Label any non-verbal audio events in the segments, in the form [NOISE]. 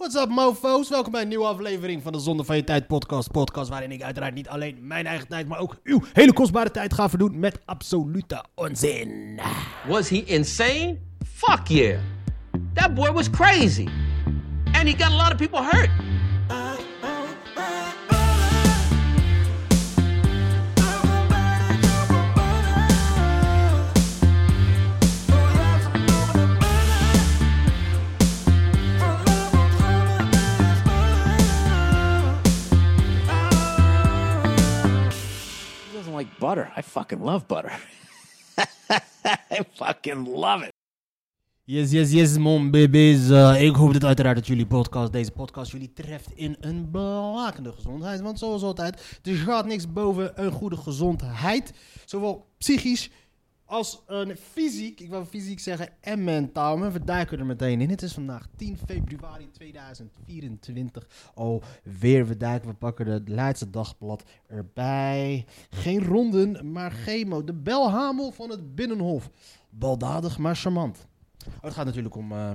What's up mofo's? Welkom bij een nieuwe aflevering van de Zonde van je Tijd podcast. Podcast waarin ik uiteraard niet alleen mijn eigen tijd, maar ook uw hele kostbare tijd ga verdoen met absolute onzin. Was he insane? Fuck yeah. That boy was crazy. And he got a lot of people hurt. Like butter. I fucking love butter. [LAUGHS] I fucking love it. Yes, yes, yes, mon baby's. Eh, ik hoop dat uiteraard dat jullie podcast, deze podcast jullie treft in een blakende gezondheid. Want zoals altijd, er gaat niks boven een goede gezondheid. Zowel psychisch als een fysiek, ik wil fysiek zeggen, en mentaal. Maar we duiken er meteen in. Het is vandaag 10 februari 2024. Alweer, we duiken, we pakken het Leidse Dagblad erbij. Geen ronden, maar chemo. De belhamel van het Binnenhof. Baldadig, maar charmant. Oh, het gaat natuurlijk om eh,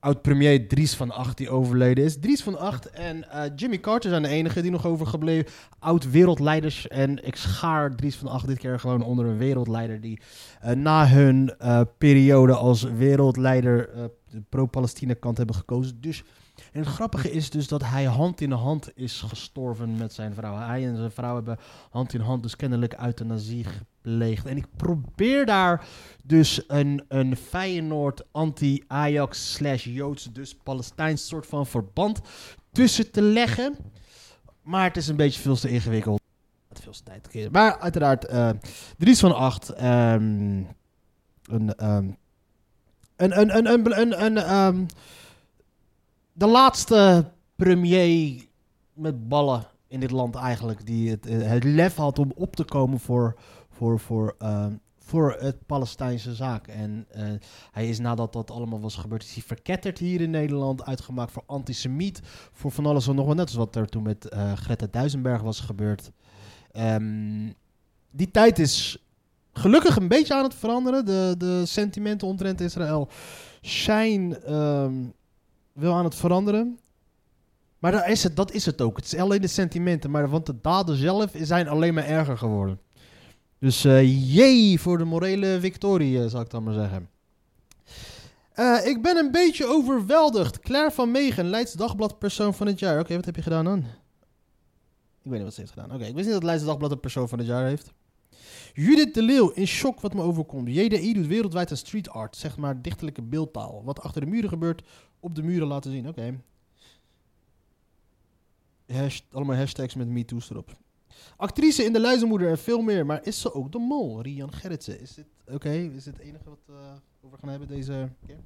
oud-premier Dries van Acht die overleden is. Dries van Acht en eh, Jimmy Carter zijn de enigen die nog overgebleven. Oud-wereldleiders. En ik schaar Dries van Acht dit keer gewoon onder een wereldleider die eh, na hun eh, periode als wereldleider de pro-Palestina kant hebben gekozen. Dus, en het grappige is dus dat hij hand in hand is gestorven met zijn vrouw. Hij en zijn vrouw hebben hand in hand dus kennelijk euthanasie En ik probeer daar dus een, een Feyenoord anti-Ajax slash Joods dus Palestijns soort van verband tussen te leggen. Maar het is een beetje veel te ingewikkeld. Veel te tijd te Maar uiteraard, eh Dries van Acht. ehm, een, ehm, een, een, een, een, ehm, de laatste premier met ballen in dit land eigenlijk. Die het, eh, het lef had om op te komen voor, voor, voor, ehm, voor het Palestijnse zaak. En eh, hij is nadat dat allemaal was gebeurd, is hij verketterd hier in Nederland. Uitgemaakt voor antisemiet. Voor van alles en nog wat. Net als wat er toen met eh, Greta Duisenberg was gebeurd. Ehm, die tijd is gelukkig een beetje aan het veranderen. De, de sentimenten omtrent Israël zijn ehm, wel aan het veranderen. Maar dat is, het, dat is het ook. Het is alleen de sentimenten. Maar want de daden zelf zijn alleen maar erger geworden. Dus eh jee voor de morele victorie, eh, zal ik dan maar zeggen. Eh, ik ben een beetje overweldigd. Claire van Megen, Leids Dagblad persoon van het jaar. Oké, wat heb je gedaan dan? Ik weet niet wat ze heeft gedaan. Oké, ik wist niet dat Leids Dagblad een persoon van het jaar heeft. Judith de Leeuw, in shock wat me overkomt. JDI doet wereldwijd een street art, zeg maar dichtelijke beeldtaal. Wat achter de muren gebeurt, op de muren laten zien. Oké. Hash- allemaal hashtags met MeToo's erop. Actrice in De Luizenmoeder en veel meer. Maar is ze ook de mol? Rian Gerritsen. Is dit oké? Is dit het enige wat we over gaan hebben deze keer?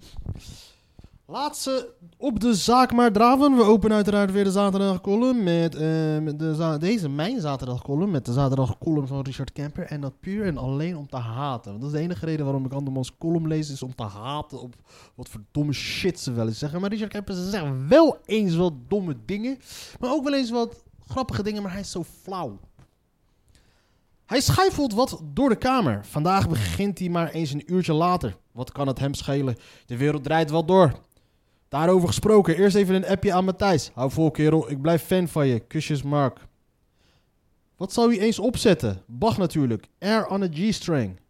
Laatste op de zaak maar draven. We openen uiteraard weer de zaterdagcolumn met eh, met de deze mijn zaterdagcolumn met de zaterdagcolumn van Richard Kemper en dat puur en alleen om te haten. Want dat is de enige reden waarom ik andermans column lees is om te haten op wat voor domme shit ze wel eens zeggen. Maar Richard Kemper ze zegt wel eens wat domme dingen, maar ook wel eens wat grappige dingen, maar hij is zo flauw. Hij schuifelt wat door de kamer. Vandaag begint hij maar eens een uurtje later. Wat kan het hem schelen? De wereld draait wel door. Daarover gesproken, eerst even een appje aan Matthijs. Hou vol kerel, ik blijf fan van je. Kusjes Mark. Wat zou hij eens opzetten? Bach natuurlijk. Air on a G-string.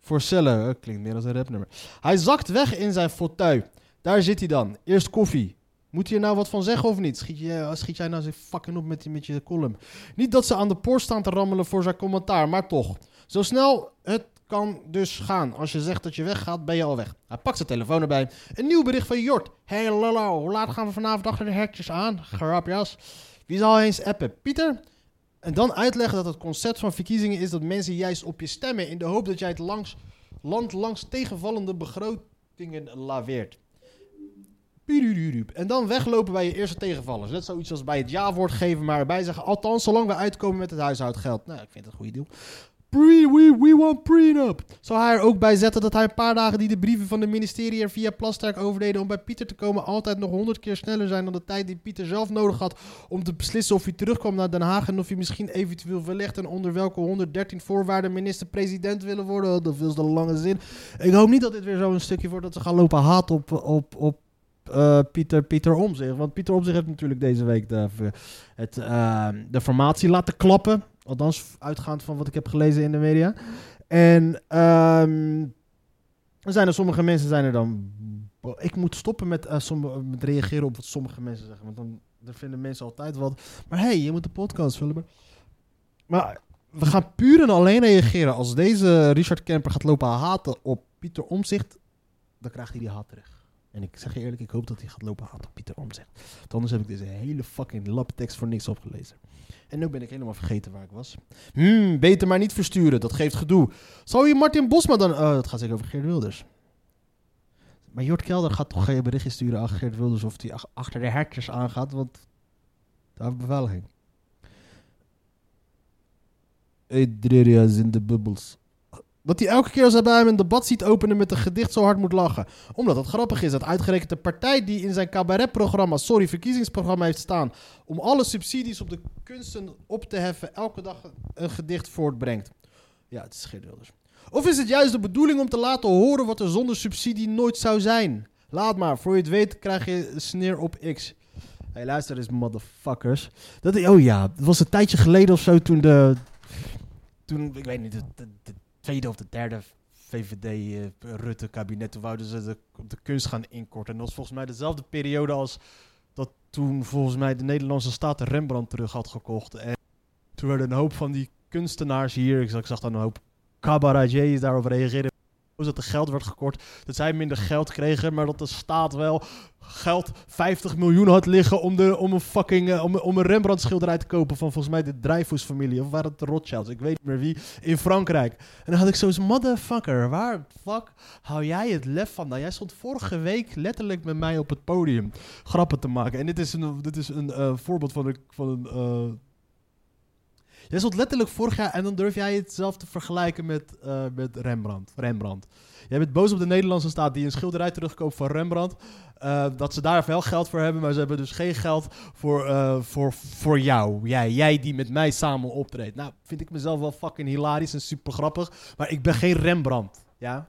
Voor Cello. Eh, Klinkt meer als een rapnummer. Hij zakt weg in zijn fauteuil. Daar zit hij dan. Eerst koffie. Moet er nou wat van zeggen of niet? Schiet, je, schiet jij nou zo fucking op met, die- met je column? Niet dat ze aan de poort staan te rammelen voor zijn commentaar, maar toch. Zo snel het kan dus gaan. Als je zegt dat je weggaat, ben je al weg. Hij pakt zijn telefoon erbij. Een nieuw bericht van Jort. Hey lolo, hoe laat gaan we vanavond achter de hekjes aan? Grapjas. Wie zal eens appen? Pieter? En dan uitleggen dat het concept van verkiezingen is dat mensen juist op je stemmen... in de hoop dat jij het langs, land langs tegenvallende begrotingen laveert. En dan weglopen bij je eerste tegenvallers. Net zoiets als bij het ja-woord geven, maar erbij zeggen... althans, zolang we uitkomen met het huishoudgeld. Nou, ik vind het een goede deal. Pre, we, we want prenup. Zou hij er ook bij zetten dat hij een paar dagen die de brieven van de ministerie er via Plasterk overdeden om bij Pieter te komen altijd nog honderd keer sneller zijn dan de tijd die Pieter zelf nodig had om te beslissen of hij terugkwam naar Den Haag en of hij misschien eventueel verlegt en onder welke 113 voorwaarden minister-president willen worden. Oh, Dat is de lange zin. Ik hoop niet dat dit weer zo'n stukje wordt dat ze gaan lopen haat op, op, op eh, Pieter, Pieter Omzicht. Want Pieter Omzicht heeft natuurlijk deze week de, het, eh, de formatie laten klappen. Althans, uitgaand van wat ik heb gelezen in de media. En ehm, er zijn er sommige mensen zijn er dan... Ik moet stoppen met, eh, sommige, met reageren op wat sommige mensen zeggen. Want dan, vinden mensen altijd wat. Maar hey, je moet de podcast vullen. Maar, maar we gaan puur en alleen reageren. Als deze Richard Kemper gaat lopen haten op Pieter Omzicht, dan krijgt hij die haat terug. En ik zeg je eerlijk, ik hoop dat hij gaat lopen haten op Pieter Omzicht. Want anders heb ik deze hele fucking laptekst voor niks opgelezen. En nu ben ik helemaal vergeten waar ik was. Hmm, beter maar niet versturen, dat geeft gedoe. Zou je Martin Bosma dan... Oh, dat gaat zeker over Geert Wilders. Maar Jort Kelder gaat toch geen berichtje sturen aan Geert Wilders of hij ach- achter de hertjes aangaat, want daar heeft beveiliging. Adria's in de bubbels. Dat hij elke keer als hij bij hem een debat ziet openen met een gedicht zo hard moet lachen. Omdat het grappig is dat uitgerekend de partij die in zijn cabaretprogramma, sorry, verkiezingsprogramma heeft staan, om alle subsidies op de kunsten op te heffen, elke dag een gedicht voortbrengt. Ja, het is Geert Wilders. Of is het juist de bedoeling om te laten horen wat er zonder subsidie nooit zou zijn? Laat maar, voor je het weet krijg je een sneer op X. Hey, luister eens, motherfuckers. Dat, oh ja, het was een tijdje geleden of zo toen de... Toen, ik weet niet, de tweede of de derde VVD-Rutte-kabinet... toen wouden ze de, de kunst gaan inkorten. En dat was volgens mij dezelfde periode als dat toen volgens mij de Nederlandse staat Rembrandt terug had gekocht. En toen werden een hoop van die kunstenaars hier... Ik zag, dan een hoop cabaretiers daarover reageren. Dat er geld werd gekort, dat zij minder geld kregen, maar dat de staat wel geld 50 miljoen had liggen om, de, om een fucking eh, om, om een Rembrandt schilderij te kopen van volgens mij de Dreyfus-familie of waren het de Rothschilds, ik weet niet meer wie, in Frankrijk. En dan had ik zo'n motherfucker, waar fuck hou jij het lef van? Nou, jij stond vorige week letterlijk met mij op het podium grappen te maken. En dit is een, dit is een eh, voorbeeld van een, van een eh, Jij stond letterlijk vorig jaar en dan durf jij het zelf te vergelijken met, eh, met Rembrandt. Rembrandt. Jij bent boos op de Nederlandse staat die een schilderij terugkoopt van Rembrandt. eh, dat ze daar wel geld voor hebben, maar ze hebben dus geen geld voor, eh, voor, voor jou. Jij, jij die met mij samen optreedt. Nou, vind ik mezelf wel fucking hilarisch en super grappig. Maar ik ben geen Rembrandt. Ja?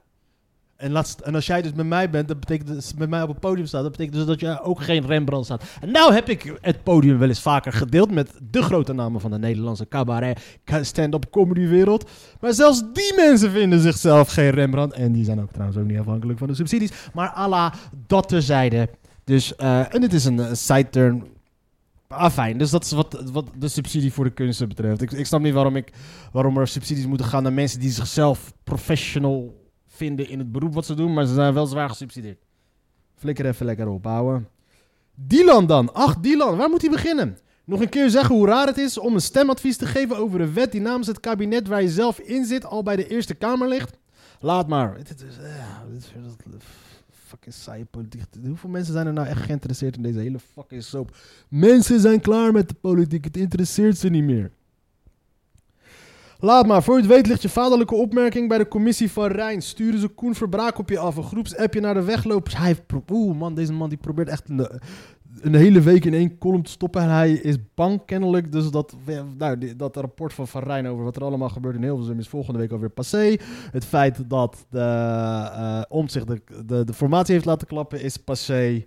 En, laatst, en als jij dus met mij bent, dat betekent dus met mij op het podium staat, dat betekent dus dat jij ook geen Rembrandt staat. En nou heb ik het podium wel eens vaker gedeeld met de grote namen van de Nederlandse cabaret, stand-up comedy wereld. Maar zelfs die mensen vinden zichzelf geen Rembrandt. En die zijn ook trouwens ook niet afhankelijk van de subsidies. Maar Allah, dat terzijde. Dus, eh, en dit is een eh, side turn. Ah, fijn. Dus dat is wat, wat de subsidie voor de kunsten betreft. Ik, ik snap niet waarom, ik, waarom er subsidies moeten gaan naar mensen die zichzelf professional vinden in het beroep wat ze doen, maar ze zijn wel zwaar gesubsidieerd. Flikker even lekker ophouden. Dylan dan. Ach, Dylan, waar moet hij beginnen? Nog een keer zeggen hoe raar het is om een stemadvies te geven over een wet die namens het kabinet waar je zelf in zit al bij de Eerste Kamer ligt. Laat maar. Eh, dat- fucking saaie politiek. Hoeveel mensen zijn er nou echt geïnteresseerd in deze hele fucking soap? Mensen zijn klaar met de politiek. Het interesseert ze niet meer. Laat maar, voor je het weet ligt je vaderlijke opmerking bij de commissie van Rijn. Sturen ze Koen Verbraak op je af, een groepsappje naar de weglopers. Hij oeh man, deze man die probeert echt een, een hele week in één column te stoppen. En hij is bang kennelijk, dus dat, nou, dat rapport van Van Rijn over wat er allemaal gebeurt in Hilversum is volgende week alweer passé. Het feit dat de eh Omtzigt de, de, de formatie heeft laten klappen is passé.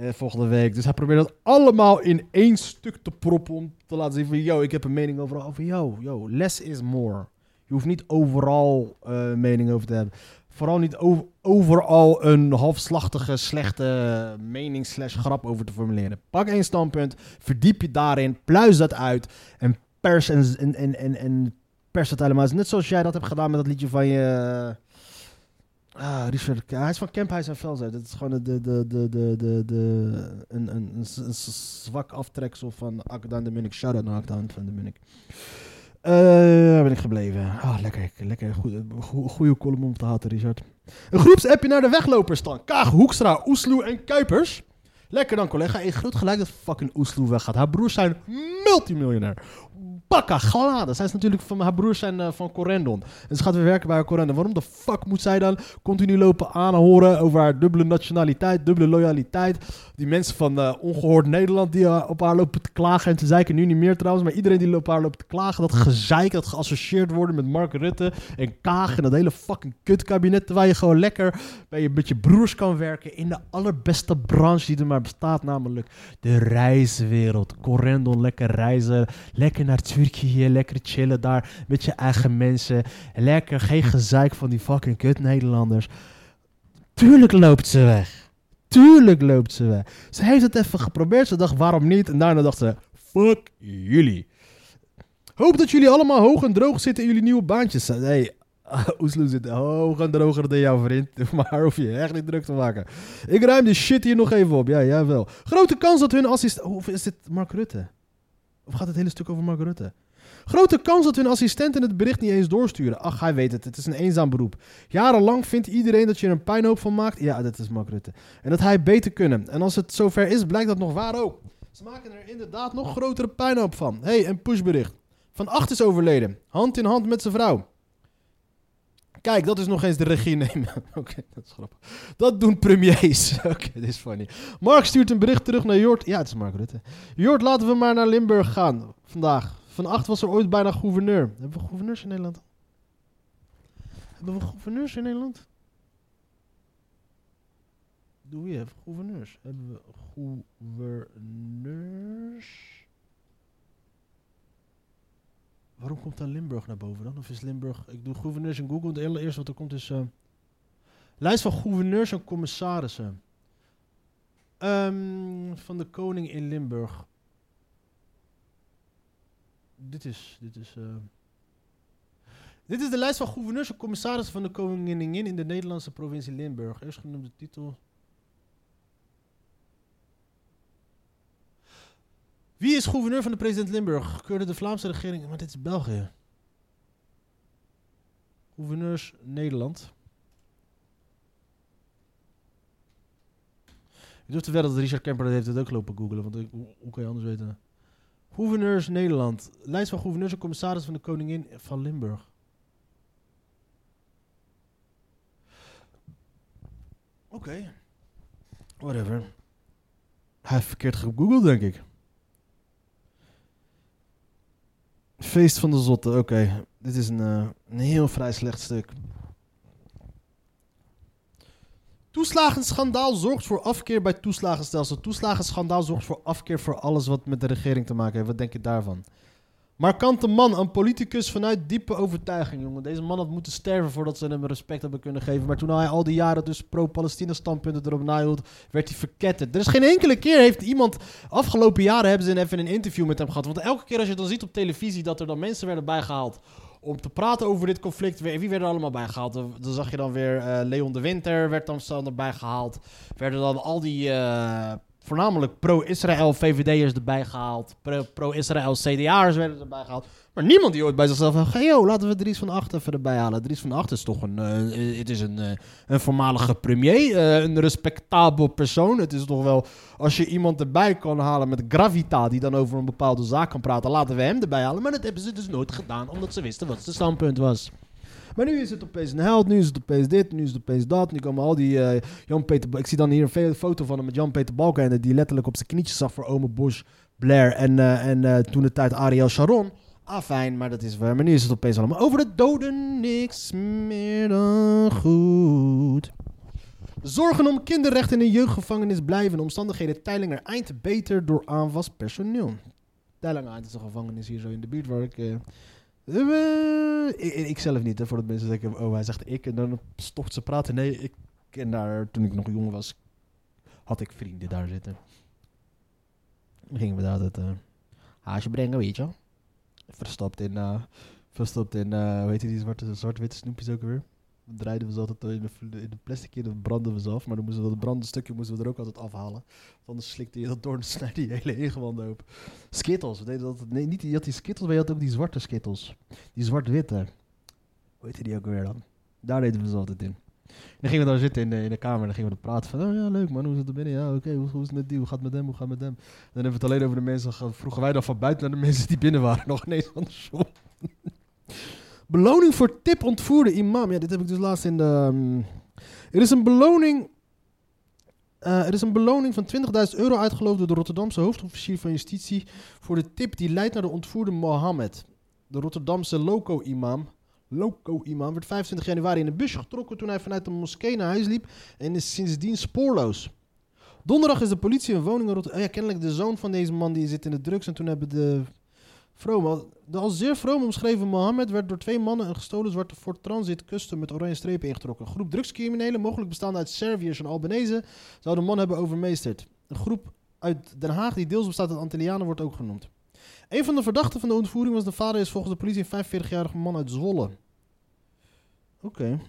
Eh, volgende week. Dus hij probeert dat allemaal in één stuk te proppen om te laten zien van... Yo, ik heb een mening overal over yo, yo, less is more. Je hoeft niet overal eh, een mening over te hebben. Vooral niet over, overal een halfslachtige, slechte mening slash grap over te formuleren. Pak één standpunt, verdiep je daarin, pluis dat uit en pers en, en, en, en, pers het helemaal. Net zoals jij dat hebt gedaan met dat liedje van je... Ah, Richard, hij is van Kemphuis en Velzen. Dat is gewoon de, de, de, de, de, de, een, een, een, een zwak aftreksel van Akdan de Munnik. Shout-out naar Akdan van de Munnik. Eh, waar ben ik gebleven? Ah, lekker, lekker. Goeie, goe- goeie column om te haten, Richard. Een groepsappje naar de weglopers dan. Kaag, Hoekstra, Oesloe en Kuipers. Lekker dan, collega. Hey, groot gelijk dat fucking Oesloe weggaat. Haar broers zijn multimiljonair. Pakka geladen. Zij is natuurlijk van haar broers zijn eh, van Corendon. En ze gaat weer werken bij Corendon. Waarom de fuck moet zij dan continu lopen aanhoren over haar dubbele nationaliteit, dubbele loyaliteit? Die mensen van eh, ongehoord Nederland die eh, op haar lopen te klagen en te zeiken. Nu niet meer trouwens, maar iedereen die op haar loopt te klagen. Dat gezeik, dat geassocieerd worden met Mark Rutte en Kaag en dat hele fucking kutkabinet. Terwijl je gewoon lekker bij je, met je broers kan werken in de allerbeste branche die er maar bestaat. Namelijk de reiswereld. Corendon, lekker reizen. Lekker naar Turkije, lekker chillen daar met je eigen mensen. Lekker, geen gezeik van die fucking kut Nederlanders. Tuurlijk loopt ze weg. Tuurlijk loopt ze weg. Ze heeft het even geprobeerd. Ze dacht, waarom niet? En daarna dacht ze, fuck jullie. Hoop dat jullie allemaal hoog en droog zitten in jullie nieuwe baantjes. Hey, [LAUGHS] Oesloe zit hoog en droger dan jouw vriend. [LAUGHS] Maar hoef je echt niet druk te maken. Ik ruim de shit hier nog even op. Ja, jij wel. Grote kans dat hun assistent... Of is dit Mark Rutte? Of gaat het hele stuk over Mark Rutte? Grote kans dat hun assistenten het bericht niet eens doorsturen. Ach, hij weet het. Het is een eenzaam beroep. Jarenlang vindt iedereen dat je er een puinhoop van maakt. Ja, dat is Mark Rutte. En dat hij beter kunnen. En als het zover is, blijkt dat nog waar ook. Ze maken er inderdaad nog grotere puinhoop van. hey, een pushbericht. Van Acht is overleden. Hand in hand met zijn vrouw. Kijk, dat is nog eens de regie nemen. [LAUGHS] Oké, dat is grappig. Dat doen premiers. [LAUGHS] Oké, dit is funny. Mark stuurt een bericht terug naar Jort. Ja, het is Mark Rutte. Jort, laten we maar naar Limburg gaan. Vandaag. Van acht was er ooit bijna gouverneur. Hebben we gouverneurs in Nederland? Hebben we gouverneurs in Nederland? Doe je even gouverneurs? Hebben we gouverneurs? Waarom komt dan Limburg naar boven dan? Of is Limburg... Ik doe gouverneurs in Google. Het allereerste wat er komt is... eh, lijst van gouverneurs en commissarissen. Ehm, van de koning in Limburg. Dit is... Dit is... eh, dit is de lijst van gouverneurs en commissarissen van de koningin in de Nederlandse provincie Limburg. Eerst genoemde titel. Wie is gouverneur van de president Limburg? Keurde de Vlaamse regering. Maar dit is België. Gouverneurs Nederland. Ik durf te wedden dat Richard Kemper dat heeft het ook lopen googelen. Want hoe kan je anders weten? Gouverneurs Nederland. Lijst van gouverneurs en commissaris van de koningin van Limburg. Oké. Whatever. Hij heeft verkeerd gegoogeld, denk ik. Feest van de Zotte, oké. Dit is een, eh, een heel vrij slecht stuk. Toeslagenschandaal zorgt voor afkeer bij toeslagenstelsel. Toeslagenschandaal zorgt voor afkeer voor alles wat met de regering te maken heeft. Wat denk je daarvan? Markante man, een politicus vanuit diepe overtuiging, jongen. Deze man had moeten sterven voordat ze hem respect hebben kunnen geven. Maar toen hij al die jaren dus pro-Palestina standpunten erop nahield, werd hij verketterd. Er is geen enkele keer heeft iemand... Afgelopen jaren hebben ze even een interview met hem gehad. Want elke keer als je dan ziet op televisie dat er dan mensen werden bijgehaald om te praten over dit conflict. Wie werden er allemaal bijgehaald? Dan zag je dan weer eh, Leon de Winter werd dan erbij gehaald. Werden dan al die eh, voornamelijk pro-Israël VVD'ers erbij gehaald. Pro- Pro-Israël CDA'ers werden erbij gehaald. Maar niemand die ooit bij zichzelf had hey, laten we Dries van Acht even erbij halen. Dries van Acht is toch een, eh, het is een, eh, een voormalige premier, eh, een respectabel persoon. Het is toch wel, als je iemand erbij kan halen met gravita, die dan over een bepaalde zaak kan praten, laten we hem erbij halen. Maar dat hebben ze dus nooit gedaan, omdat ze wisten wat zijn standpunt was. Maar nu is het opeens een held, nu is het opeens dit, nu is het opeens dat. Nu komen al die eh, Jan-Peter... Ik zie dan hier een foto van hem met Jan-Peter Balkenende... die letterlijk op zijn knietjes zag voor Ome Bush, Blair en, eh, en eh, toen de tijd Ariel Sharon. Ah, fijn, maar dat is waar. Maar nu is het opeens allemaal over de doden niks meer dan goed. Zorgen om kinderrechten in een jeugdgevangenis blijven. De omstandigheden Teilinger eind beter door aanvast personeel. Teilinger eind is gevangenis hier zo in de buurt waar ik... ik, ik zelf niet, hè, voordat mensen denken, oh hij zegt ik en dan stopt ze praten. Nee, ik ken daar, toen ik nog jong was, had ik vrienden daar zitten. Dan gingen we daar altijd eh haasje brengen, weet je. Verstopt in, eh verstopt in, eh hoe heet die zwart-witte snoepjes ook weer. Draaiden we ze altijd in de, in de plastic in, dan brandden we ze af. Maar dan moesten we dat brandende stukje moesten we er ook altijd afhalen. Want anders slikte je dat door en snijde je hele ingewanden open. Skittles, we deden dat, nee, niet je had die Skittles, maar je had ook die zwarte Skittles. Die zwart-witte. Hoe heette die ook weer dan? Daar deden we ze altijd in. En dan gingen we daar zitten in de, in de kamer en dan gingen we praten van, oh ja, leuk man, hoe is het er binnen? Ja, oké, hoe, is het met die? Hoe gaat het met hem? Hoe gaat met hem? Dan hebben we het alleen over de mensen, ge- vroegen wij dan van buiten naar de mensen die binnen waren, nog ineens andersom. Beloning voor tip ontvoerde imam. Ja, dit heb ik dus laatst in de... ehm, er is een beloning... eh, er is een beloning van 20.000 euro uitgeloofd door de Rotterdamse hoofdofficier van justitie voor de tip die leidt naar de ontvoerde Mohammed. De Rotterdamse loco-imam Loco-imam werd 25 januari in een busje getrokken toen hij vanuit de moskee naar huis liep en is sindsdien spoorloos. Donderdag is de politie een woning in Rotterdam... Ja, kennelijk de zoon van deze man die zit in de drugs en toen hebben de... Vrome, de als zeer vroom omschreven Mohammed werd door twee mannen een gestolen zwarte Ford Transit Custom met oranje strepen ingetrokken. Een groep drugscriminelen, mogelijk bestaande uit Serviërs en Albanese, zou de man hebben overmeesterd. Een groep uit Den Haag die deels bestaat uit Antillianen wordt ook genoemd. Een van de verdachten van de ontvoering was de vader is volgens de politie een 45-jarige man uit Zwolle. Oké.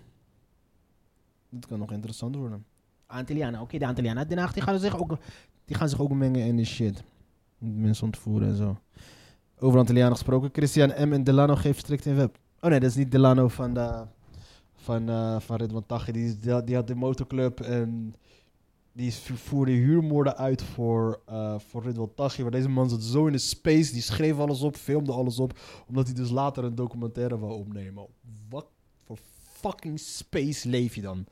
Dit kan nog interessant worden. Antillianen, oké, de Antillianen uit Den Haag die gaan, zich ook, die gaan zich ook mengen in de shit. Mensen ontvoeren en zo. Over Antillianen gesproken. Christian M. en Delano geeft strikt in web. Oh nee, dat is niet Delano van, de, van, eh van Ridwan. Die, die had de motorclub en die voerde huurmoorden uit voor, eh voor Ridwan Taghi. Maar deze man zat zo in de space. Die schreef alles op, filmde alles op. Omdat hij dus later een documentaire wou opnemen. Wat voor fucking space leef je dan?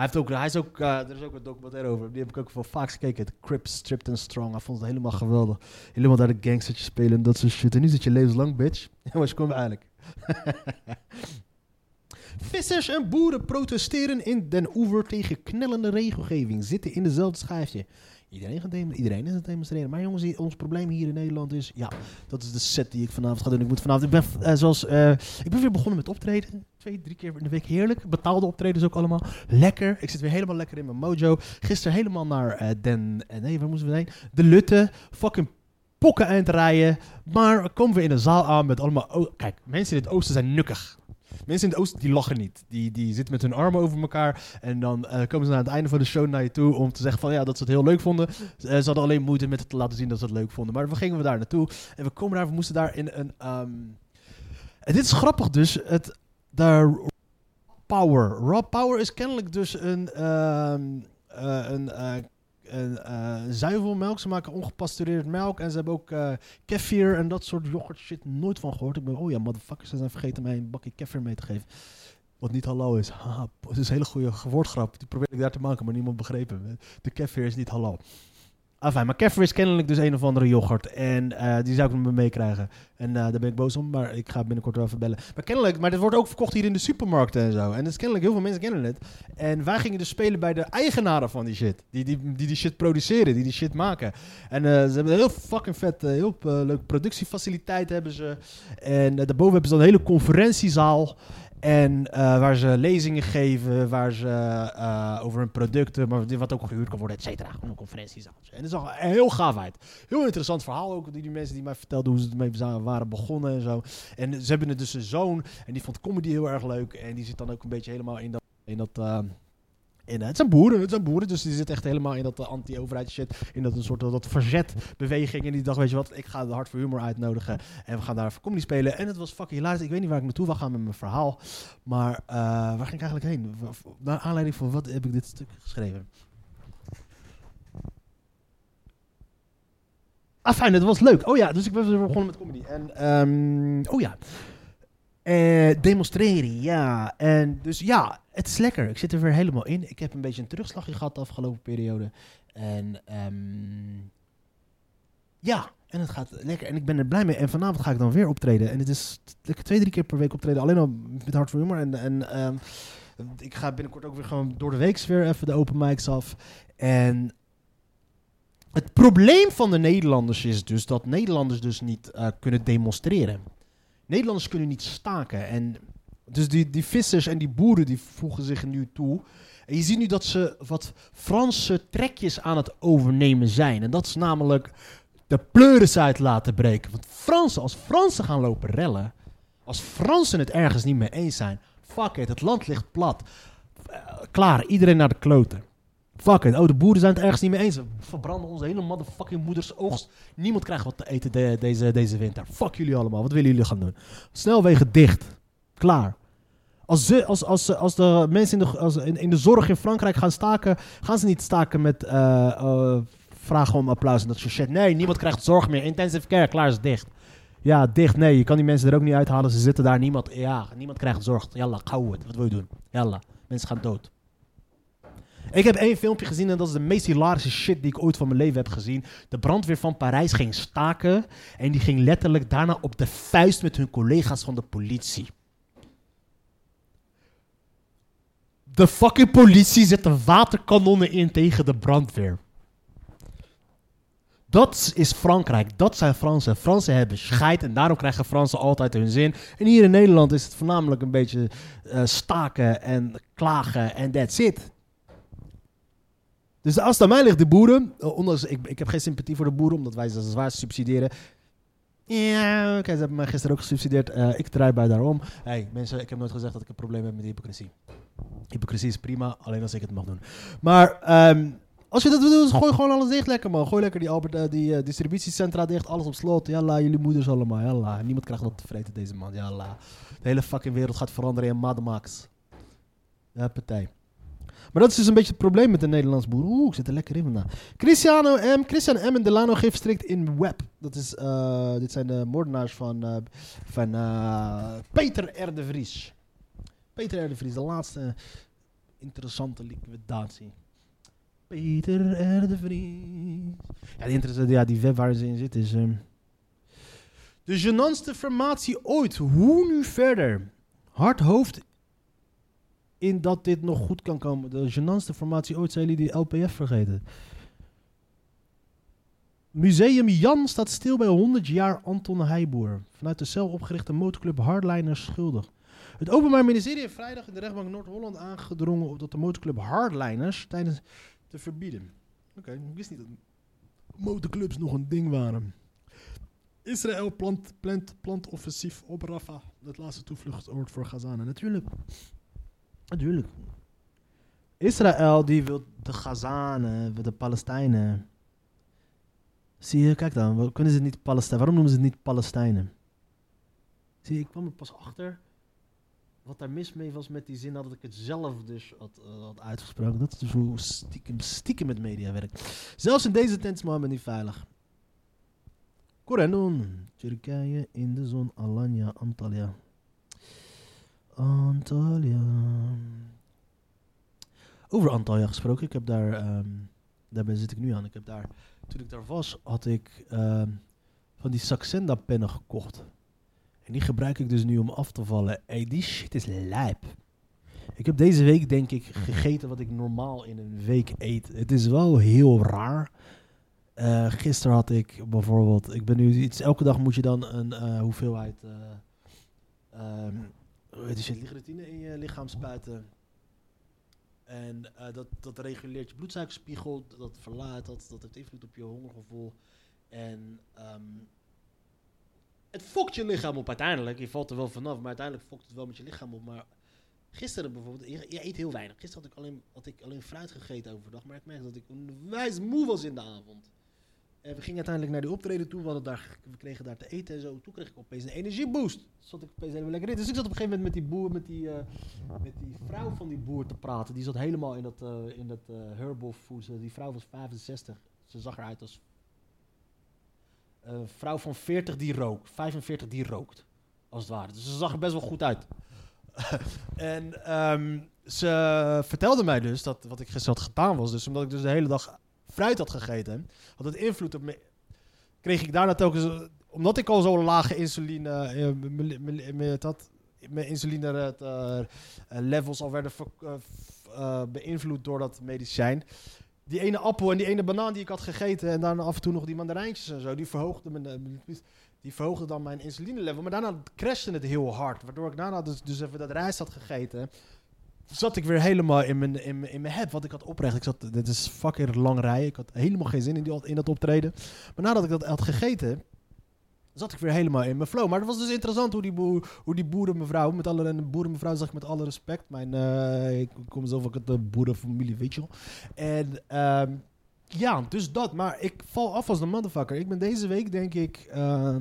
Hij, heeft ook, hij is ook, eh, er is ook een documentaire over. Die heb ik ook wel vaak gekeken. Het Crip, Stripped and Strong. Hij vond het helemaal geweldig. Helemaal daar de gangstertjes spelen en dat soort shit. En nu zit je levenslang, bitch. [LAUGHS] Ja, maar je komt eigenlijk. [LAUGHS] Vissers en boeren protesteren in Den Oever tegen knellende regelgeving. Zitten in dezelfde schijfje. Iedereen, gaat iedereen is het demonstreren. Maar jongens, ons probleem hier in Nederland is... Ja, dat is de set die ik vanavond ga doen. Ik moet vanavond... Ik ben, eh, zoals, eh, ik ben weer begonnen met optreden. Twee, drie keer in de week. Heerlijk. Betaalde optredens ook allemaal. Lekker. Ik zit weer helemaal lekker in mijn mojo. Gisteren helemaal naar eh, Den... nee, waar moesten we heen? De Lutte. Fucking pokken het rijden. Maar komen we in een zaal aan met allemaal... Kijk, mensen in het oosten zijn nukkig. Mensen in het oosten die lachen niet. Die, die zitten met hun armen over elkaar. En dan eh, komen ze aan het einde van de show naar je toe om te zeggen van ja, dat ze het heel leuk vonden. Eh, ze hadden alleen moeite met het te laten zien dat ze het leuk vonden. Maar we gingen we daar naartoe. En we komen daar, we moesten daar in een. ehm, En dit is grappig dus. Het, raw power. Raw power is kennelijk dus een. ehm, eh, een eh, zuivelmelk. Ze maken ongepasteuriseerd melk. En ze hebben ook eh kefir en dat soort yoghurt shit. Nooit van gehoord. Ik ben, oh ja, motherfuckers, ze zijn vergeten mij een bakje kefir mee te geven. Wat niet halal is. Haha, het is een hele goede woordgrap. Die probeer ik daar te maken, maar niemand begreep hem. De kefir is niet halal. Enfin, maar kefir is kennelijk dus een of andere yoghurt. En eh, die zou ik me meekrijgen. En eh, daar ben ik boos om, maar ik ga binnenkort wel even bellen. Maar kennelijk, maar dit wordt ook verkocht hier in de supermarkten en zo. En dat is kennelijk, heel veel mensen kennen het. En wij gingen dus spelen bij de eigenaren van die shit. Die die, die, die shit produceren, die die shit maken. En eh, ze hebben een heel fucking vet, heel uh, leuk productiefaciliteit hebben ze. En daarboven hebben ze dan een hele conferentiezaal. En uh, waar ze lezingen geven, waar ze uh, over hun producten, maar wat ook gehuurd kan worden, et cetera. Gewoon een conferentiezaal. En dat is al heel gaaf uit. Heel interessant verhaal ook, die, die mensen die mij vertelden hoe ze ermee waren begonnen en zo. En ze hebben het dus een zoon en die vond comedy heel erg leuk. En die zit dan ook een beetje helemaal in dat... In dat het zijn boeren, het zijn boeren, dus die zit echt helemaal in dat uh, anti-overheid shit, in dat een soort dat verzetbeweging. En die dacht, weet je wat, ik ga de Hart voor Humor uitnodigen en we gaan daar even comedy spelen. En het was fucking hilarisch. Ik weet niet waar ik naartoe wil gaan met mijn verhaal, maar uh, waar ging ik eigenlijk heen? Naar aanleiding van wat heb ik dit stuk geschreven? Ah, fijn, het was leuk. Oh ja, dus ik ben begonnen met comedy. En, um, oh ja. Uh, demonstreren, ja. En dus ja, het is lekker. Ik zit er weer helemaal in. Ik heb een beetje een terugslagje gehad de afgelopen periode. En um, ja, en het gaat lekker. En ik ben er blij mee. En vanavond ga ik dan weer optreden. En het is lekker twee, drie keer per week optreden. Alleen al met Hart voor Humor. En, en um, ik ga binnenkort ook weer gewoon door de week weer even de open mics af. En het probleem van de Nederlanders is dus dat Nederlanders dus niet uh, kunnen demonstreren. Nederlanders kunnen niet staken. En dus die, die vissers en die boeren die voegen zich nu toe. En je ziet nu dat ze wat Franse trekjes aan het overnemen zijn. En dat is namelijk de pleuris uit laten breken. Want Fransen, als Fransen gaan lopen rellen, als Fransen het ergens niet mee eens zijn, fuck it, het land ligt plat. Uh, klaar, iedereen naar de kloten. Fuck it, oh, de boeren zijn het ergens niet mee eens. We verbranden onze hele motherfucking moeders oogst. Niemand krijgt wat te eten de, deze, deze winter. Fuck jullie allemaal, wat willen jullie gaan doen? Snelwegen dicht. Klaar. Als, ze, als, als, als de mensen in de, als, in, de zorg in Frankrijk gaan staken, gaan ze niet staken met eh, eh, vragen om applaus en dat shit. Nee, niemand krijgt zorg meer. Intensive care, klaar is dicht. Ja, dicht, nee. Je kan die mensen er ook niet uithalen. Ze zitten daar, niemand, ja, niemand krijgt zorg. Jalla, gauw het. Wat wil je doen? Jalla, mensen gaan dood. Ik heb één filmpje gezien en dat is de meest hilarische shit die ik ooit van mijn leven heb gezien. De brandweer van Parijs ging staken en die ging letterlijk daarna op de vuist met hun collega's van de politie. De fucking politie zette waterkanonnen in tegen de brandweer. Dat is Frankrijk. Dat zijn Fransen. Fransen hebben scheid en daarom krijgen Fransen altijd hun zin. En hier in Nederland is het voornamelijk een beetje eh, staken en klagen en that's it. Dus als het aan mij ligt, de boeren, eh, ondanks ik, ik heb geen sympathie voor de boeren, omdat wij ze zwaar subsidiëren. Ja, oké, ze hebben mij gisteren ook gesubsidieerd. Eh, ik draai bij daarom. hey, mensen, ik heb nooit gezegd dat ik een probleem heb met hypocrisie. Hypocrisie is prima, alleen als ik het mag doen. Maar ehm, als je dat wil doen, [LAUGHS] gooi gewoon alles dicht lekker, man. Gooi lekker die, Albert, eh, die distributiecentra dicht, alles op slot. Jalla, jullie moeders allemaal, jalla. Niemand krijgt wat te vreten deze maand, jalla. De hele fucking wereld gaat veranderen in Mad Max. Ja, partij. Maar dat is dus een beetje het probleem met de Nederlandse boeren. Oeh, ik zit er lekker in vandaag. Cristiano M. Christian M. en Delano geeft strikt in web. Dat is, eh, dit zijn de moordenaars van, eh, van eh, Peter R. Vries. Peter R. de Vries, de laatste interessante liquidatie. Peter R. de Vries. Ja, die, interessante, ja, die web waar ze in zit is... ehm, de genantste formatie ooit. Hoe nu verder? Hard hoofd in dat dit nog goed kan komen. De genantste formatie ooit zijn jullie die LPF vergeten. Museum Jan staat stil bij 100 jaar Anton Heijboer. Vanuit de cel opgerichte motorclub Hardliners schuldig. Het Openbaar Ministerie heeft vrijdag in de rechtbank Noord-Holland aangedrongen op dat de motorclub Hardliners tijdens te verbieden. Oké, ik wist niet dat motorclubs nog een ding waren. Israël plant, plant, plant offensief op Rafah, het laatste toevluchtsoord voor Gazanen. Natuurlijk. Natuurlijk. Israël die wil de Gazanen, de Palestijnen. Zie je, kijk dan, waarom kunnen ze niet Palestijn? Waarom noemen ze het niet Palestijnen? Zie je, ik kwam er pas achter wat daar mis mee was met die zin dat ik het zelf dus had, eh, uitgesproken. Dat is dus hoe stiekem, stiekem met media werkt. Zelfs in deze tent is Mohammed niet veilig. Korenon, Turkije in de zon, Alanya, Antalya. Antalya. Over Antalya gesproken, ik heb daar, ehm, daarbij zit ik nu aan. Ik heb daar, toen ik daar was, had ik ehm, van die Saxenda pennen gekocht. En die gebruik ik dus nu om af te vallen. Hey, die shit is lijp. Ik heb deze week denk ik gegeten wat ik normaal in een week eet. Het is wel heel raar. Eh gisteren had ik bijvoorbeeld, ik ben nu iets, elke dag moet je dan een eh, hoeveelheid, eh ehm, hoe heet die shit, ligritine in je lichaam spuiten. En eh, dat, dat reguleert je bloedsuikerspiegel, dat verlaat, dat, dat heeft invloed op je hongergevoel. En ehm, het fokt je lichaam op uiteindelijk. Je valt er wel vanaf, maar uiteindelijk fokt het wel met je lichaam op. Maar gisteren bijvoorbeeld, je, je eet heel weinig. Gisteren had ik, alleen, had ik alleen fruit gegeten overdag, maar ik merkte dat ik wijs moe was in de avond. En we gingen uiteindelijk naar die optreden toe. We, daar, we kregen daar te eten en zo. Toen kreeg ik opeens een energieboost. Zat ik opeens helemaal lekker in. Dus ik zat op een gegeven moment met die boer, met die, eh, met die vrouw van die boer te praten. Die zat helemaal in dat, eh, in dat eh, herbal foods. Eh, die vrouw was 65. Ze zag eruit als een vrouw van 40 die rookt. 45 die rookt. Als het ware. Dus ze zag er best wel goed uit. [LAUGHS] en ehm, ze vertelde mij dus dat wat ik gisteren had gedaan was. Dus omdat ik dus de hele dag fruit had gegeten, had het invloed op me. Kreeg ik daarna telkens, eh, omdat ik al zo'n lage insuline, eh, mijn insuline eh, levels al werden beïnvloed door dat medicijn. Die ene appel en die ene banaan die ik had gegeten en daarna af en toe nog die mandarijntjes en zo, die verhoogden mijn, die verhoogde dan mijn insuline level. Maar daarna crashte het heel hard, waardoor ik daarna dus, dus even dat rijst had gegeten zat ik weer helemaal in mijn, in in mijn head wat ik had oprecht. Ik zat, dit is fucking lang rijden. Ik had helemaal geen zin in, die, in dat optreden. Maar nadat ik dat had gegeten, zat ik weer helemaal in mijn flow. Maar het was dus interessant hoe die, hoe die boerenmevrouw, met alle en boerenmevrouw zeg ik met alle respect. Mijn, eh, ik kom zelf ook uit de boerenfamilie, weet je wel. En ehm, ja, dus dat. Maar ik val af als een motherfucker. Ik ben deze week, denk ik, eh,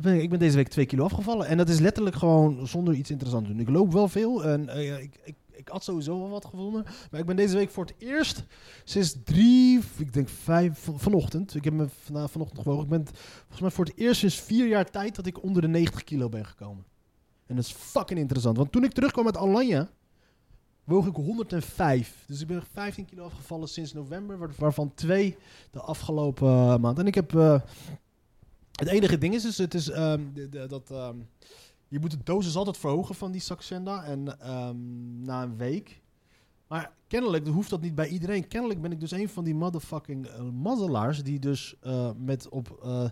ik, ik ben deze week twee kilo afgevallen. En dat is letterlijk gewoon zonder iets interessants te doen. Ik loop wel veel en eh, ik, ik, ik had sowieso wel wat gevonden. Maar ik ben deze week voor het eerst sinds drie, ik denk vijf, van- vanochtend. Ik heb me vanochtend gewogen. Ik ben volgens mij voor het eerst sinds vier jaar tijd dat ik onder de 90 kilo ben gekomen. En dat is fucking interessant. Want toen ik terugkwam uit Alanya, woog ik 105. Dus ik ben 15 kilo afgevallen sinds november, waar- waarvan twee de afgelopen eh, maand. En ik heb... eh, het enige ding is, dus het is ehm, dat ehm, je moet de dosis altijd verhogen van die Saxenda. En ehm, na een week. Maar kennelijk hoeft dat niet bij iedereen. Kennelijk ben ik dus een van die motherfucking uh, mazzelaars die dus eh, met op eh,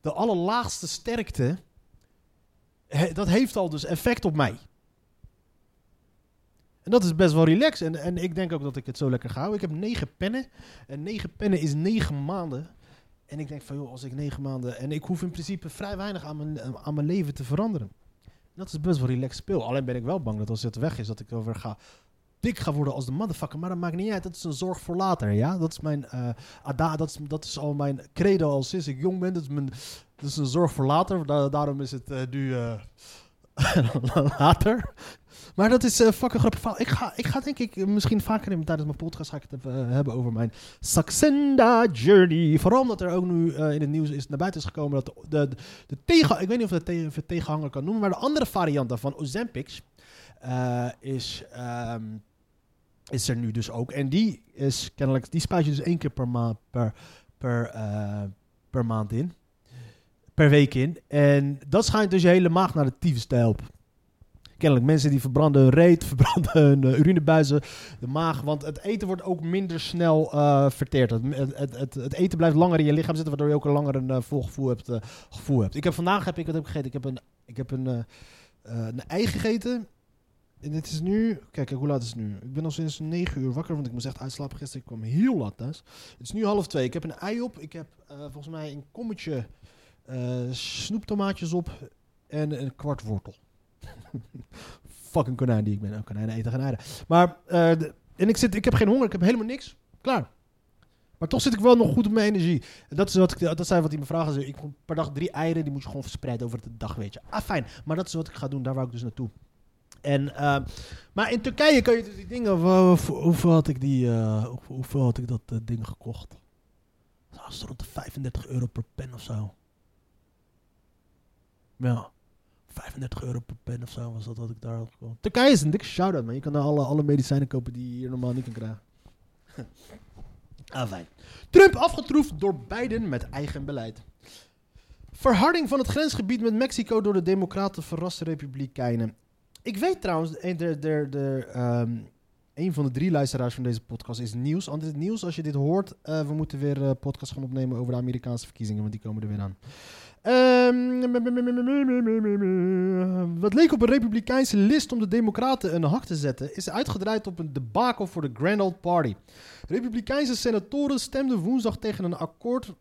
de allerlaagste sterkte. dat heeft al dus effect op mij. En dat is best wel relaxed. En, en ik denk ook dat ik het zo lekker ga houden. Ik heb negen pennen. En negen pennen is negen maanden. En ik denk van, joh, als ik negen maanden... En ik hoef in principe vrij weinig aan mijn, aan mijn leven te veranderen. Dat is best wel relaxed speel. Alleen ben ik wel bang dat als het weg is, dat ik over ga... Dik ga worden als de motherfucker. Maar dat maakt niet uit. Dat is een zorg voor later, ja? Dat is mijn... eh, ada, dat, is, dat is al mijn credo al sinds ik jong ben. Dat is, een zorg voor later. Da- daarom is het eh, nu... eh, [LAUGHS] later. Maar dat is eh fucking grappig verhaal. Ik ga, ik ga denk ik eh, misschien vaker in, tijdens mijn podcast ga ik het eh, hebben over mijn Saxenda Journey. Vooral omdat er ook nu in het nieuws is naar buiten is gekomen dat de, de, de tegen... Ik weet niet of, dat tegen, tegenhanger kan noemen, maar de andere variant daarvan, Ozempic, is, ehm, is er nu dus ook. En die is kennelijk... Die spuit je dus één keer per, ma per, per, per maand in. Per week in. En dat schijnt dus je hele maag naar de tyfus te helpen. Kennelijk mensen die verbranden hun reet, [LAUGHS] verbranden hun eh, urinebuizen, de maag. Want het eten wordt ook minder snel eh, verteerd. Het, het, het, eten blijft langer in je lichaam zitten, waardoor je ook een langer een eh, vol gevoel hebt, gevoel hebt. Ik heb vandaag heb ik wat heb ik gegeten. Ik heb een, ik heb een, een ei gegeten. En het is nu... Kijk, hoe laat is het nu? Ik ben al sinds 9 uur wakker, want ik moest echt uitslapen gisteren. Ik kwam heel laat thuis. Het is nu half twee. Ik heb een ei op. Ik heb volgens mij een kommetje snoeptomaatjes op. En een kwart wortel. [LAUGHS] Fucking konijn die ik ben. Oh, konijnen eten eieren. Maar, eh, en ik, zit, ik heb geen honger. Ik heb helemaal niks. Klaar. Maar toch zit ik wel nog goed op mijn energie. En dat, is wat ik, dat zijn wat die me vragen. Ik moet per dag drie eieren. Die moet je gewoon verspreiden over de dag, weet je. Ah, fijn. Maar dat is wat ik ga doen. Daar wou ik dus naartoe. En, eh, maar in Turkije kan je dus die dingen... Hoeveel, had ik die... eh, hoeveel, had ik dat eh, ding gekocht? Dat was rond de 35 euro per pen of zo. Ja. 35 euro per pen of zo was dat wat ik daar had gekocht. Turkije is een dikke shout-out, man. Je kan daar alle, alle medicijnen kopen die je hier normaal niet kan krijgen. [LAUGHS] ah, fijn. Trump afgetroefd door Biden met eigen beleid. Verharding van het grensgebied met Mexico door de Democraten verrast de Republikeinen. Ik weet trouwens, de, de, ehm, een van de drie luisteraars van deze podcast is nieuws. Anders nieuws, als je dit hoort, eh, we moeten weer een podcast gaan opnemen over de Amerikaanse verkiezingen, want die komen er weer aan. Ehm, wat leek op een republikeinse list om de democraten een hak te zetten, is uitgedraaid op een debakel voor de Grand Old Party. Republikeinse senatoren stemden woensdag tegen een akkoord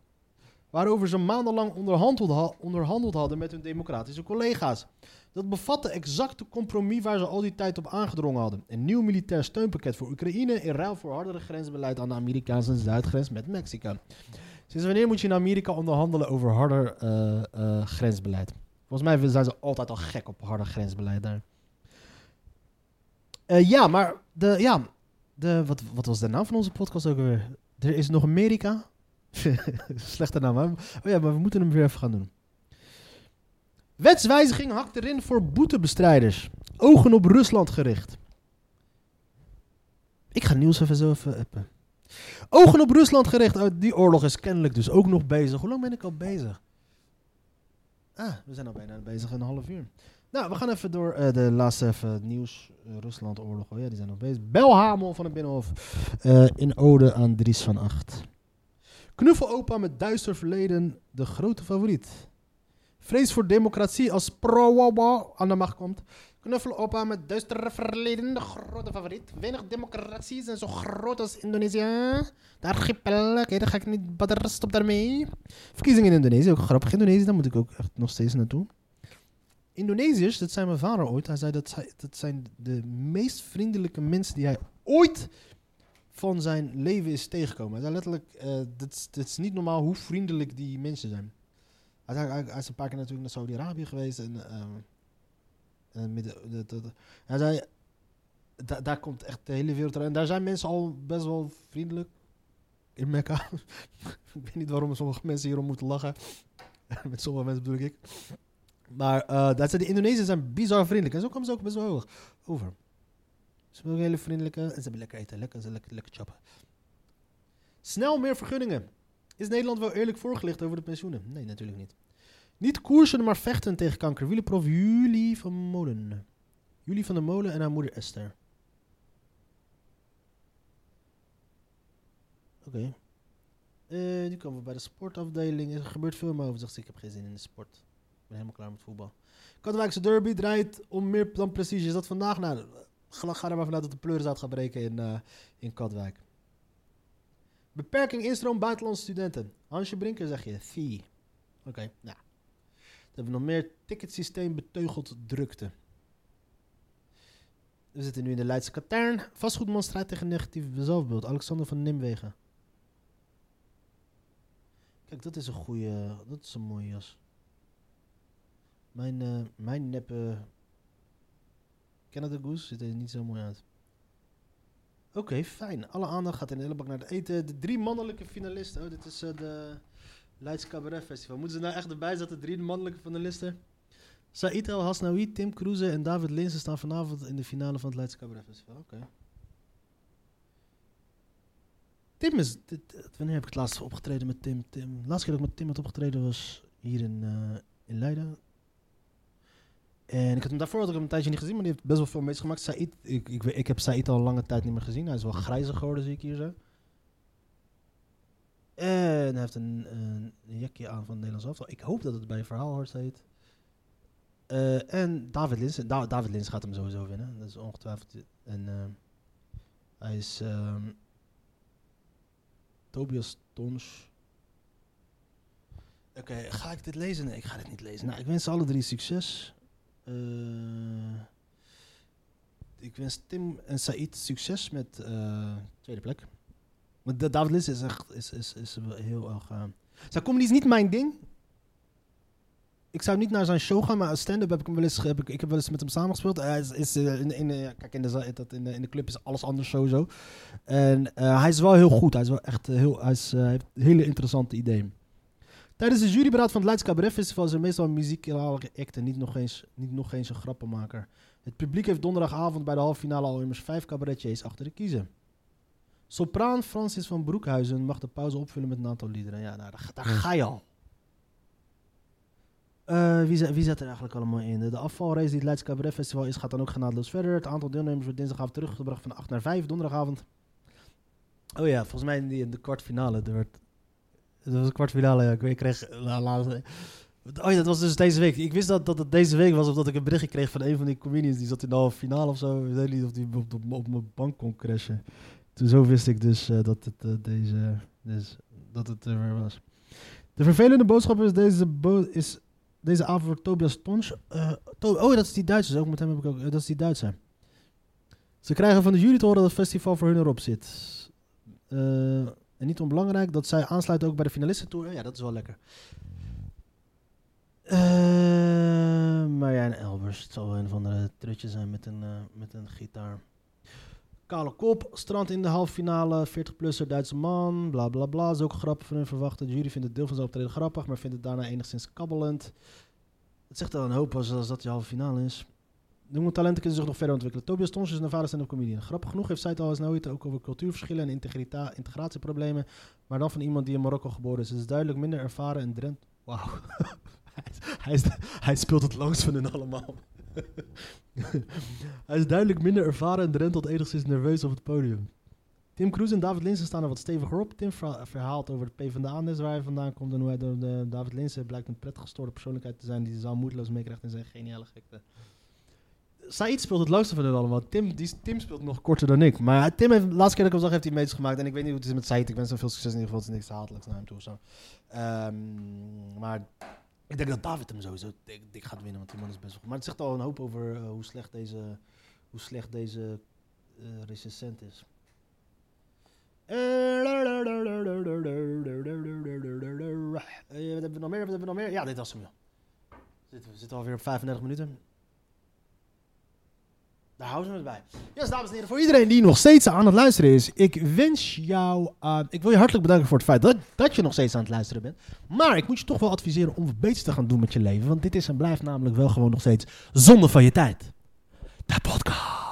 waarover ze maandenlang onderhandeld, ha- onderhandeld hadden met hun democratische collega's. Dat bevatte exact de compromis waar ze al die tijd op aangedrongen hadden. Een nieuw militair steunpakket voor Oekraïne in ruil voor hardere grensbeleid aan de Amerikaanse zuidgrens met Mexico. Sinds wanneer moet je in Amerika onderhandelen over harder eh, eh, grensbeleid? Volgens mij zijn ze altijd al gek op harder grensbeleid daar. Eh, ja, maar de, ja, de, wat, wat was de naam van onze podcast ook weer? Er is nog Amerika. [LAUGHS] Slechte naam? Oh ja, maar we moeten hem weer even gaan doen. Wetswijziging hakt erin voor boetebestrijders. Ogen op Rusland gericht. Ik ga nieuws even zo even. Ogen op Rusland gericht. Oh, die oorlog is kennelijk dus ook nog bezig. Hoe lang ben ik al bezig? Ah, we zijn al bijna bezig, een half uur. Nou, we gaan even door eh, de laatste even nieuws. Rusland oorlog. Oh ja, die zijn nog bezig. Belhamel van het Binnenhof. Eh, in ode aan Dries van Acht. Knuffelopa met duister verleden. De grote favoriet. Vrees voor democratie als pro aan de macht komt. Knuffelopa met duistere verleden, de grote favoriet. Weinig democratie zijn zo groot als Indonesië. De archipel, oké, daar ga ik niet, but stop daarmee. Verkiezingen in Indonesië, ook grappig. Indonesië, daar moet ik ook echt nog steeds naartoe. Indonesiërs, dat zei mijn vader ooit. Hij zei dat, dat zijn de meest vriendelijke mensen die hij ooit van zijn leven is tegengekomen. Hij zei letterlijk, eh, dit, is- niet normaal hoe vriendelijk die mensen zijn. Hij, is- hij, hij is een paar keer natuurlijk naar Saudi-Arabië geweest. En, ehm, en midden, de, de- de- hij zei, da- daar komt echt de hele wereld. En daar zijn mensen al best wel vriendelijk. In Mekka. [LAUGHS] ik weet niet waarom sommige mensen hierom moeten lachen. [LAUGHS] Met sommige mensen bedoel ik. Maar eh dat zijn de Indonesiërs zijn bizar vriendelijk. En zo komen ze ook best wel hoog over. Ze zijn ook hele vriendelijke. En ze hebben lekker eten. Lekker, ze lekker, lekker chappen. Snel meer vergunningen. Is Nederland wel eerlijk voorgelicht over de pensioenen? Nee, natuurlijk niet. Niet koersen, maar vechten tegen kanker. Wielenprof Julie van Molen. Julie van der Molen en haar moeder Esther. Oké. Eh, nu komen we bij de sportafdeling. Er gebeurt veel. Zegt ze, ik heb geen zin in de sport. Ik ben helemaal klaar met voetbal. Katwijkse derby draait om meer dan prestige. Is dat vandaag? Nou, ga ga er maar vanuit dat de pleuris gaat breken in, eh, in Katwijk. Beperking instroom buitenlandse studenten. Hansje Brinker zeg je. Fee. Oké, nou. Hebben we nog meer ticketsysteem beteugeld drukte. We zitten nu in de Leidse Katern. Vastgoedman strijdt tegen negatief zelfbeeld. Alexander van Nimwegen. Kijk, dat is een goede. Dat is een mooie jas. Mijn, eh mijn neppe Canada Goose ziet er niet zo mooi uit. Oké, fijn. Alle aandacht gaat in de hele bak naar het eten. De drie mannelijke finalisten. Oh, dit is eh, de Leids Cabaret Festival. Moeten ze nou echt erbij zetten, drie mannelijke finalisten? Said El Hasnaoui, Tim Kroeze en David Linsen staan vanavond in de finale van het Leids Cabaret Festival. Oké. Tim is... wanneer heb ik het laatst opgetreden met Tim? Tim? De laatste keer dat ik met Tim had opgetreden was hier in, eh, in Leiden. En ik had hem daarvoor had ik een tijdje niet gezien, maar die heeft best wel veel meegemaakt. Said, ik, ik, ik heb Said al lange tijd niet meer gezien. Hij is wel grijzer geworden, zie ik hier zo. En hij heeft een, een, aan van Nederlands elftal. Ik hoop dat het bij Verhaalhorst heet. Eh, en David Lins. Da- David Lins gaat hem sowieso winnen. Dat is ongetwijfeld. En eh, hij is ehm, Tobias Tons. Oké, ga ik dit lezen? Nee, ik ga dit niet lezen. Nou, ik wens alle drie succes. Eh, ik wens Tim en Said succes met tweede plek. Want Da- David Lins is echt is, is, is heel erg. eh zijn comedy is niet mijn ding. Ik zou niet naar zijn show gaan, maar als stand-up heb ik hem wel eens, heb ik, ik heb wel eens met hem samengespeeld. Hij is, eh, in, eh, kijk, in de, in, de, in de club is alles anders sowieso. En hij is wel heel goed. Hij is wel echt heel, hij is, heeft hele interessante ideeën. Tijdens de juryberaad van het Leids Cabaret Festival er meestal muzikale act en niet nog, eens, niet nog eens een grappenmaker. Het publiek heeft donderdagavond bij de halve finale al immers vijf cabaretiers achter de kiezen. Sopraan Francis van Broekhuizen mag de pauze opvullen met een aantal liederen. Ja, nou, daar, ga- je al. Eh, wie, zet, wie er eigenlijk allemaal in? De, de afvalrace die het Leids Cabaret Festival is, gaat dan ook genadeloos verder. Het aantal deelnemers wordt dinsdagavond teruggebracht van 8 naar 5, donderdagavond. Oh ja, volgens mij in, die, in de kwartfinale. Er dat was een kwartfinale, ja. Ik, kreeg... laatste- Oh dat was dus deze week. Ik wist dat, dat het deze week was, omdat ik een berichtje kreeg van een van die comedians. Die zat in de halve finale of zo. Ik weet niet of die op mijn bank kon crashen. Toen zo wist ik dus eh, dat het, eh, deze, dus, dat het er weer was. De vervelende boodschap is deze, is deze avond voor Tobias Tons. Eh, oh, dat is die Duitser. Ook met hem heb ik ook. dat is die Duitser. Ze krijgen van de jury te horen dat het festival voor hun erop zit. En niet onbelangrijk dat zij aansluiten ook bij de finalistentour. Ja, dat is wel lekker. Eh Marjane Elbers. Het zal wel een van de trutjes zijn met een, met een gitaar. Kale kop, strand in de halve finale, 40-plusser, Duitse man, bla bla bla. Is ook grappig van hun verwachten. Jury vindt het deel van zijn optreden grappig, maar vindt het daarna enigszins kabbelend. Het zegt al een hoop als, als dat die halve finale is. De jonge talenten kunnen zich nog verder ontwikkelen. Tobias Tons is een vader stand-up comedian. Grappig genoeg heeft zij het al eens ook over cultuurverschillen en integratieproblemen. Maar dan van iemand die in Marokko geboren is. Het is duidelijk minder ervaren en Drent. Wauw. [LAUGHS] hij, hij, speelt het langst van hen allemaal. [LAUGHS] hij is duidelijk minder ervaren en drentelt enigszins nerveus op het podium. Tim Kroes en David Linsen staan er wat steviger op. Tim verha- verhaalt over het PvdA-nest waar hij vandaan komt en hoe hij door de David Linsen blijkt een prettig gestoorde persoonlijkheid te zijn die de zaal moeiteloos meekrijgt in zijn geniale gekte. Said speelt het langste van hen allemaal. Tim, die, Tim speelt nog korter dan ik. Maar Tim heeft, de laatste keer dat ik hem zag, heeft hij meters gemaakt. En ik weet niet hoe het is met Said. Ik wens hem veel succes in ieder geval. Het is niks hatelijks naar hem toe zo. Ehm, maar ik denk dat David hem sowieso dik, gaat winnen, want die man is best wel goed. Maar het zegt al een hoop over eh, hoe slecht deze, hoe slecht deze eh, recensent is. wat hebben we nog meer? Wat hebben we nog meer? Ja, dit was hem, joh. We zitten alweer op 35 minuten. Daar houden we het bij. Yes, dames en heren, voor iedereen die nog steeds aan het luisteren is, ik wens jou, ik wil je hartelijk bedanken voor het feit dat, dat je nog steeds aan het luisteren bent. Maar ik moet je toch wel adviseren om beter te gaan doen met je leven, want dit is en blijft namelijk wel gewoon nog steeds zonde van je tijd. De podcast.